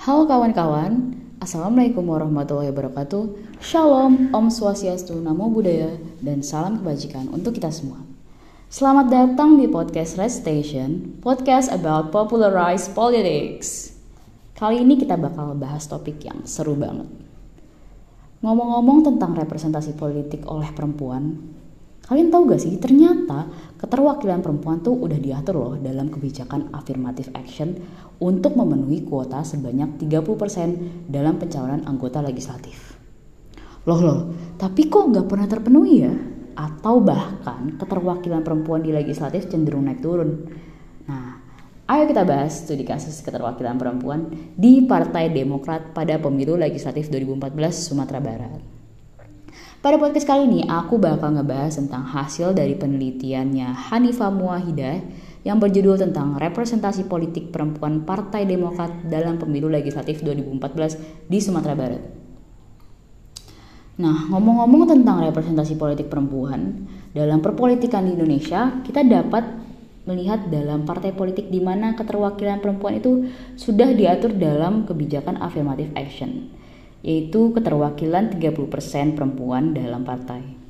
Halo kawan-kawan, Assalamualaikum warahmatullahi wabarakatuh. Shalom, Om Swastiastu, Namo Buddhaya, dan salam kebajikan untuk kita semua. Selamat datang di podcast Red Station, podcast about popularized politics. Kali ini kita bakal bahas topik yang seru banget. Ngomong-ngomong tentang representasi politik oleh perempuan, Kalian tahu gak sih, ternyata keterwakilan perempuan tuh udah diatur loh dalam kebijakan affirmative action untuk memenuhi kuota sebanyak 30% dalam pencalonan anggota legislatif. Loh loh, tapi kok nggak pernah terpenuhi ya? Atau bahkan keterwakilan perempuan di legislatif cenderung naik turun. Nah, ayo kita bahas studi kasus keterwakilan perempuan di Partai Demokrat pada pemilu legislatif 2014 Sumatera Barat. Pada podcast kali ini aku bakal ngebahas tentang hasil dari penelitiannya Hanifah Muwahidah yang berjudul tentang representasi politik perempuan Partai Demokrat dalam pemilu legislatif 2014 di Sumatera Barat. Nah, ngomong-ngomong tentang representasi politik perempuan dalam perpolitikan di Indonesia, kita dapat melihat dalam partai politik di mana keterwakilan perempuan itu sudah diatur dalam kebijakan affirmative action yaitu keterwakilan 30% perempuan dalam partai.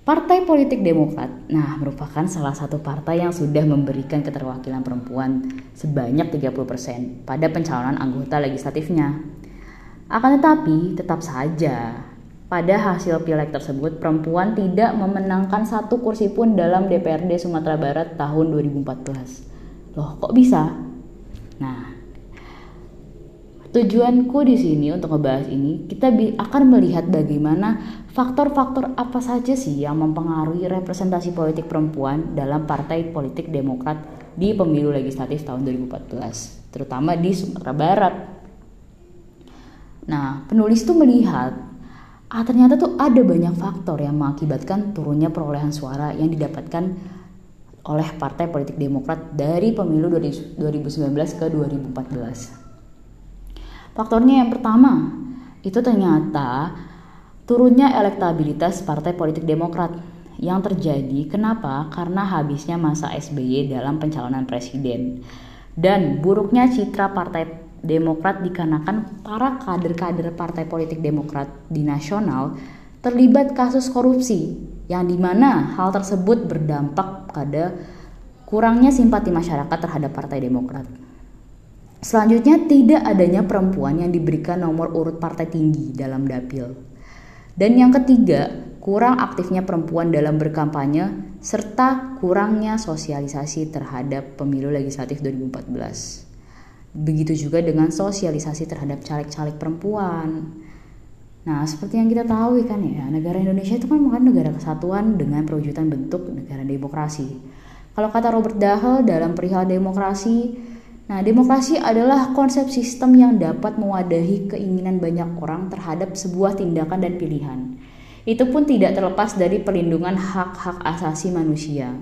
Partai Politik Demokrat, nah merupakan salah satu partai yang sudah memberikan keterwakilan perempuan sebanyak 30% pada pencalonan anggota legislatifnya. Akan tetapi, tetap saja pada hasil pileg tersebut perempuan tidak memenangkan satu kursi pun dalam DPRD Sumatera Barat tahun 2014. Loh, kok bisa? Nah, Tujuanku di sini untuk ngebahas ini, kita akan melihat bagaimana faktor-faktor apa saja sih yang mempengaruhi representasi politik perempuan dalam Partai Politik Demokrat di pemilu legislatif tahun 2014, terutama di Sumatera Barat. Nah, penulis itu melihat ah ternyata tuh ada banyak faktor yang mengakibatkan turunnya perolehan suara yang didapatkan oleh Partai Politik Demokrat dari pemilu 2019 ke 2014. Faktornya yang pertama, itu ternyata turunnya elektabilitas Partai Politik Demokrat yang terjadi kenapa? Karena habisnya masa SBY dalam pencalonan presiden dan buruknya citra Partai Demokrat dikarenakan para kader-kader Partai Politik Demokrat di nasional terlibat kasus korupsi yang di mana hal tersebut berdampak pada kurangnya simpati masyarakat terhadap Partai Demokrat. Selanjutnya, tidak adanya perempuan yang diberikan nomor urut partai tinggi dalam dapil. Dan yang ketiga, kurang aktifnya perempuan dalam berkampanye serta kurangnya sosialisasi terhadap pemilu legislatif 2014. Begitu juga dengan sosialisasi terhadap caleg-caleg perempuan. Nah, seperti yang kita tahu kan ya, negara Indonesia itu kan bukan negara kesatuan dengan perwujudan bentuk negara demokrasi. Kalau kata Robert Dahl dalam perihal demokrasi, Nah, demokrasi adalah konsep sistem yang dapat mewadahi keinginan banyak orang terhadap sebuah tindakan dan pilihan. Itu pun tidak terlepas dari perlindungan hak-hak asasi manusia.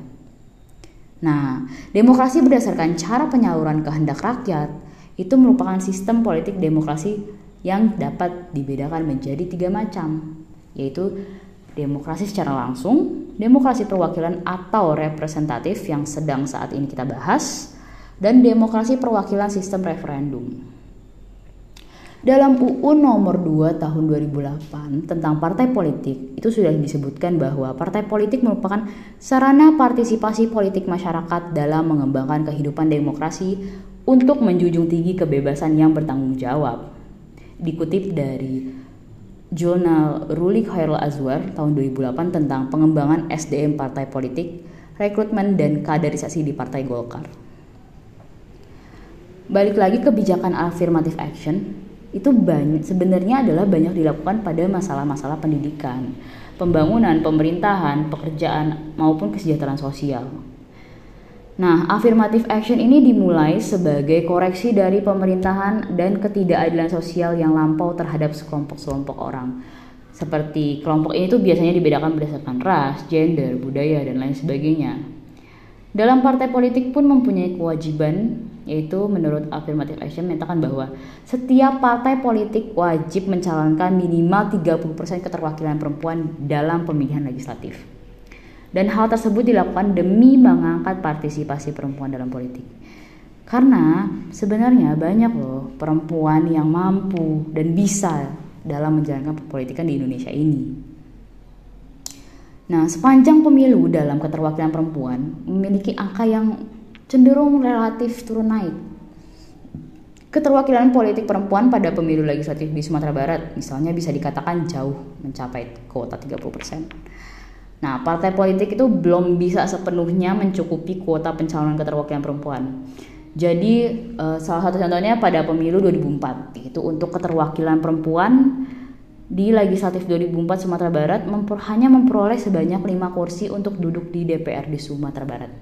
Nah, demokrasi berdasarkan cara penyaluran kehendak rakyat itu merupakan sistem politik demokrasi yang dapat dibedakan menjadi tiga macam, yaitu demokrasi secara langsung, demokrasi perwakilan atau representatif yang sedang saat ini kita bahas, dan demokrasi perwakilan sistem referendum. Dalam UU nomor 2 tahun 2008 tentang partai politik, itu sudah disebutkan bahwa partai politik merupakan sarana partisipasi politik masyarakat dalam mengembangkan kehidupan demokrasi untuk menjunjung tinggi kebebasan yang bertanggung jawab. Dikutip dari jurnal Ruli Khairul Azwar tahun 2008 tentang pengembangan SDM partai politik, rekrutmen dan kaderisasi di Partai Golkar balik lagi kebijakan affirmative action itu banyak sebenarnya adalah banyak dilakukan pada masalah-masalah pendidikan, pembangunan, pemerintahan, pekerjaan maupun kesejahteraan sosial. Nah, affirmative action ini dimulai sebagai koreksi dari pemerintahan dan ketidakadilan sosial yang lampau terhadap sekelompok-kelompok orang. Seperti kelompok ini tuh biasanya dibedakan berdasarkan ras, gender, budaya, dan lain sebagainya. Dalam partai politik pun mempunyai kewajiban yaitu menurut affirmative action menyatakan bahwa setiap partai politik wajib mencalonkan minimal 30% keterwakilan perempuan dalam pemilihan legislatif. Dan hal tersebut dilakukan demi mengangkat partisipasi perempuan dalam politik. Karena sebenarnya banyak loh perempuan yang mampu dan bisa dalam menjalankan perpolitikan di Indonesia ini. Nah, sepanjang pemilu dalam keterwakilan perempuan memiliki angka yang cenderung relatif turun naik. Keterwakilan politik perempuan pada pemilu legislatif di Sumatera Barat misalnya bisa dikatakan jauh mencapai kuota 30%. Nah, partai politik itu belum bisa sepenuhnya mencukupi kuota pencalonan keterwakilan perempuan. Jadi, eh, salah satu contohnya pada pemilu 2004, itu untuk keterwakilan perempuan di Legislatif 2004 Sumatera Barat memper, hanya memperoleh sebanyak 5 kursi untuk duduk di DPR di Sumatera Barat.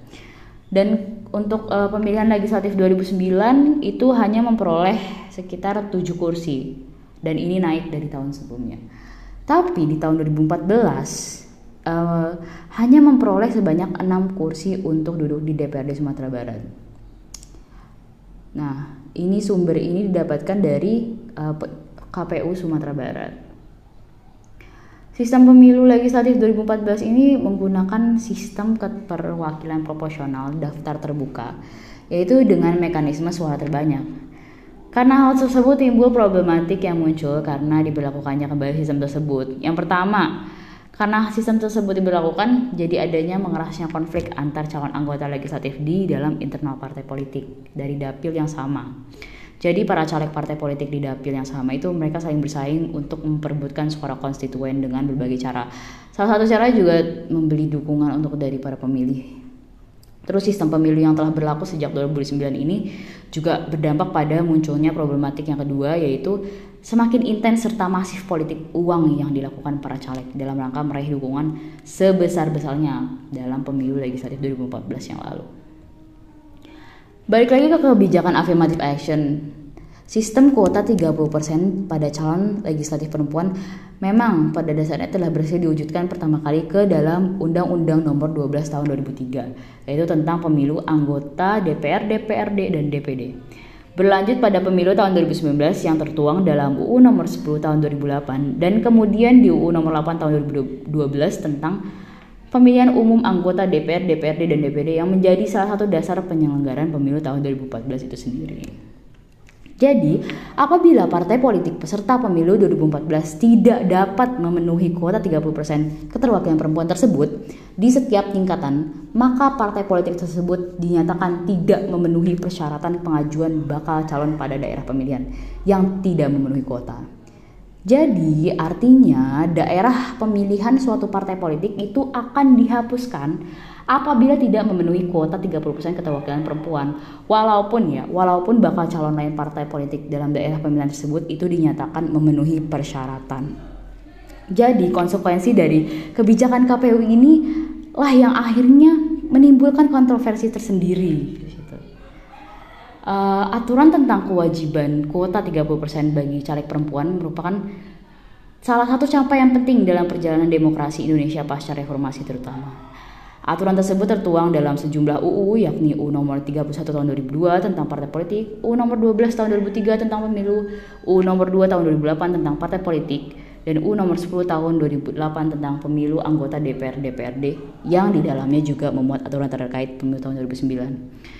Dan untuk uh, pemilihan legislatif 2009 itu hanya memperoleh sekitar 7 kursi dan ini naik dari tahun sebelumnya. Tapi di tahun 2014 uh, eh, hanya memperoleh sebanyak 6 kursi untuk duduk di DPRD Sumatera Barat. Nah, ini sumber ini didapatkan dari uh, eh, KPU Sumatera Barat. Sistem pemilu legislatif 2014 ini menggunakan sistem keperwakilan proporsional daftar terbuka, yaitu dengan mekanisme suara terbanyak. Karena hal tersebut timbul problematik yang muncul karena diberlakukannya kembali sistem tersebut. Yang pertama, karena sistem tersebut diberlakukan, jadi adanya mengerasnya konflik antar calon anggota legislatif di dalam internal partai politik dari dapil yang sama. Jadi para caleg partai politik di dapil yang sama itu mereka saling bersaing untuk memperebutkan suara konstituen dengan berbagai cara. Salah satu cara juga membeli dukungan untuk dari para pemilih. Terus sistem pemilu yang telah berlaku sejak 2009 ini juga berdampak pada munculnya problematik yang kedua yaitu semakin intens serta masif politik uang yang dilakukan para caleg dalam rangka meraih dukungan sebesar-besarnya dalam pemilu legislatif 2014 yang lalu. Balik lagi ke kebijakan affirmative action. Sistem kuota 30% pada calon legislatif perempuan memang pada dasarnya telah berhasil diwujudkan pertama kali ke dalam Undang-Undang Nomor 12 Tahun 2003, yaitu tentang pemilu anggota DPR, DPRD, dan DPD. Berlanjut pada pemilu tahun 2019 yang tertuang dalam UU Nomor 10 Tahun 2008 dan kemudian di UU Nomor 8 Tahun 2012 tentang pemilihan umum anggota DPR, DPRD, dan DPD yang menjadi salah satu dasar penyelenggaraan pemilu tahun 2014 itu sendiri. Jadi, apabila partai politik peserta pemilu 2014 tidak dapat memenuhi kuota 30% keterwakilan perempuan tersebut di setiap tingkatan, maka partai politik tersebut dinyatakan tidak memenuhi persyaratan pengajuan bakal calon pada daerah pemilihan yang tidak memenuhi kuota. Jadi artinya daerah pemilihan suatu partai politik itu akan dihapuskan apabila tidak memenuhi kuota 30% keterwakilan perempuan. Walaupun ya, walaupun bakal calon lain partai politik dalam daerah pemilihan tersebut itu dinyatakan memenuhi persyaratan. Jadi konsekuensi dari kebijakan KPU ini lah yang akhirnya menimbulkan kontroversi tersendiri uh, aturan tentang kewajiban kuota 30% bagi caleg perempuan merupakan salah satu capaian penting dalam perjalanan demokrasi Indonesia pasca reformasi terutama. Aturan tersebut tertuang dalam sejumlah UU yakni UU nomor 31 tahun 2002 tentang partai politik, UU nomor 12 tahun 2003 tentang pemilu, UU nomor 2 tahun 2008 tentang partai politik, dan UU nomor 10 tahun 2008 tentang pemilu anggota DPR DPRD yang di dalamnya juga memuat aturan terkait pemilu tahun 2009.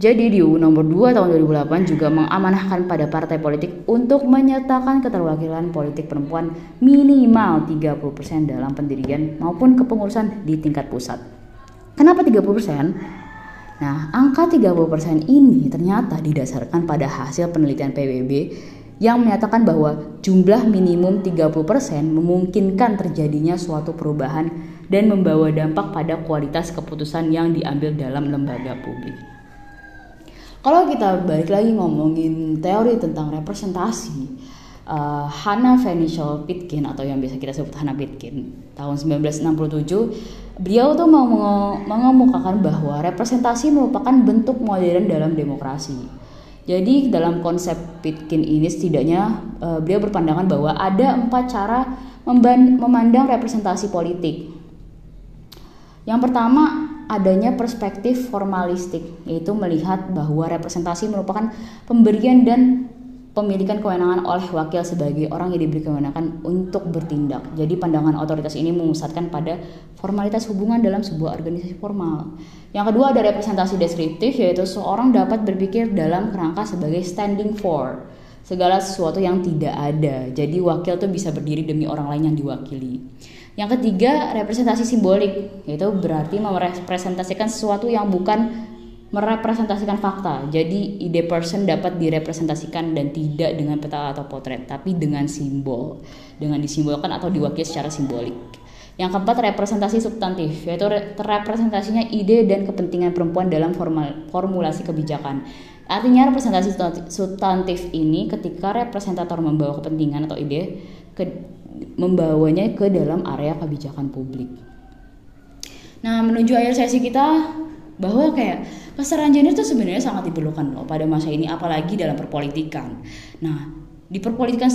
Jadi di UU nomor 2 tahun 2008 juga mengamanahkan pada partai politik untuk menyertakan keterwakilan politik perempuan minimal 30% dalam pendirian maupun kepengurusan di tingkat pusat. Kenapa 30%? Nah, angka 30% ini ternyata didasarkan pada hasil penelitian PBB yang menyatakan bahwa jumlah minimum 30% memungkinkan terjadinya suatu perubahan dan membawa dampak pada kualitas keputusan yang diambil dalam lembaga publik. Kalau kita balik lagi ngomongin teori tentang representasi, uh, Hannah Venetial Pitkin atau yang biasa kita sebut Hannah Pitkin tahun 1967 beliau tuh mau mengemukakan bahwa representasi merupakan bentuk modern dalam demokrasi. Jadi dalam konsep Pitkin ini setidaknya uh, beliau berpandangan bahwa ada empat cara memandang representasi politik. Yang pertama adanya perspektif formalistik, yaitu melihat bahwa representasi merupakan pemberian dan pemilikan kewenangan oleh wakil sebagai orang yang diberi kewenangan untuk bertindak. Jadi pandangan otoritas ini memusatkan pada formalitas hubungan dalam sebuah organisasi formal. Yang kedua ada representasi deskriptif yaitu seorang dapat berpikir dalam kerangka sebagai standing for segala sesuatu yang tidak ada. Jadi wakil tuh bisa berdiri demi orang lain yang diwakili. Yang ketiga, representasi simbolik, yaitu berarti merepresentasikan sesuatu yang bukan merepresentasikan fakta. Jadi ide person dapat direpresentasikan dan tidak dengan peta atau potret, tapi dengan simbol, dengan disimbolkan atau diwakili secara simbolik. Yang keempat representasi substantif, yaitu representasinya ide dan kepentingan perempuan dalam formal, formulasi kebijakan. Artinya representasi substantif ini ketika representator membawa kepentingan atau ide ke, membawanya ke dalam area kebijakan publik. Nah, menuju akhir sesi kita bahwa kayak kesetaraan gender itu sebenarnya sangat diperlukan loh pada masa ini apalagi dalam perpolitikan. Nah, di perpolitikan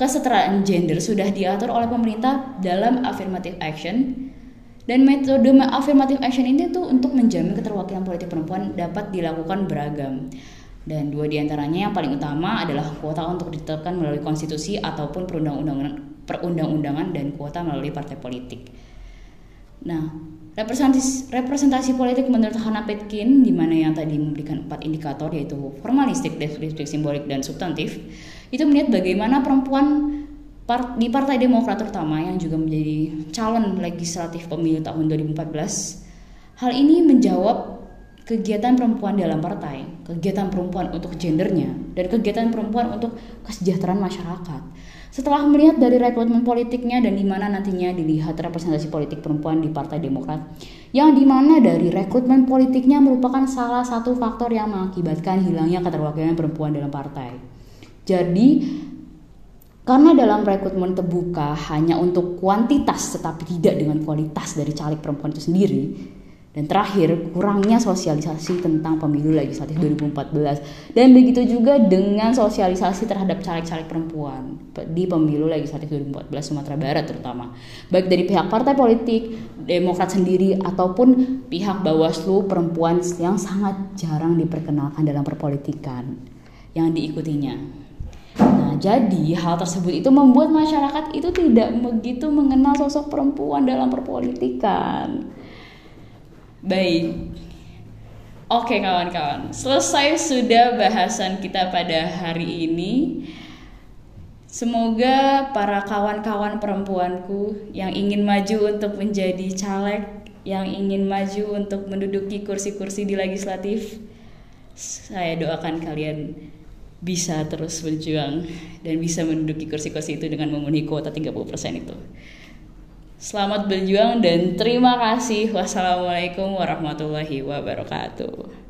kesetaraan gender sudah diatur oleh pemerintah dalam affirmative action dan metode affirmative action ini tuh untuk menjamin keterwakilan politik perempuan dapat dilakukan beragam. Dan dua di antaranya yang paling utama adalah kuota untuk ditetapkan melalui konstitusi ataupun perundang-undangan perundang-undangan dan kuota melalui partai politik. Nah, Representasi, representasi politik menurut Hannah Petkin, di mana yang tadi memberikan empat indikator yaitu formalistik, deskriptif, simbolik, dan substantif, itu melihat bagaimana perempuan part, di Partai Demokrat terutama yang juga menjadi calon legislatif pemilu tahun 2014, hal ini menjawab kegiatan perempuan dalam partai, kegiatan perempuan untuk gendernya, dan kegiatan perempuan untuk kesejahteraan masyarakat. Setelah melihat dari rekrutmen politiknya dan di mana nantinya dilihat representasi politik perempuan di Partai Demokrat, yang di mana dari rekrutmen politiknya merupakan salah satu faktor yang mengakibatkan hilangnya keterwakilan perempuan dalam partai. Jadi, karena dalam rekrutmen terbuka hanya untuk kuantitas tetapi tidak dengan kualitas dari caleg perempuan itu sendiri, dan terakhir, kurangnya sosialisasi tentang pemilu legislatif 2014. Dan begitu juga dengan sosialisasi terhadap caleg-caleg perempuan di pemilu legislatif 2014 Sumatera Barat terutama. Baik dari pihak partai politik, Demokrat sendiri, ataupun pihak Bawaslu perempuan yang sangat jarang diperkenalkan dalam perpolitikan yang diikutinya. Nah, jadi hal tersebut itu membuat masyarakat itu tidak begitu mengenal sosok perempuan dalam perpolitikan. Baik. Oke kawan-kawan, selesai sudah bahasan kita pada hari ini. Semoga para kawan-kawan perempuanku yang ingin maju untuk menjadi caleg, yang ingin maju untuk menduduki kursi-kursi di legislatif, saya doakan kalian bisa terus berjuang dan bisa menduduki kursi-kursi itu dengan memenuhi kuota 30% itu. Selamat berjuang dan terima kasih. Wassalamualaikum warahmatullahi wabarakatuh.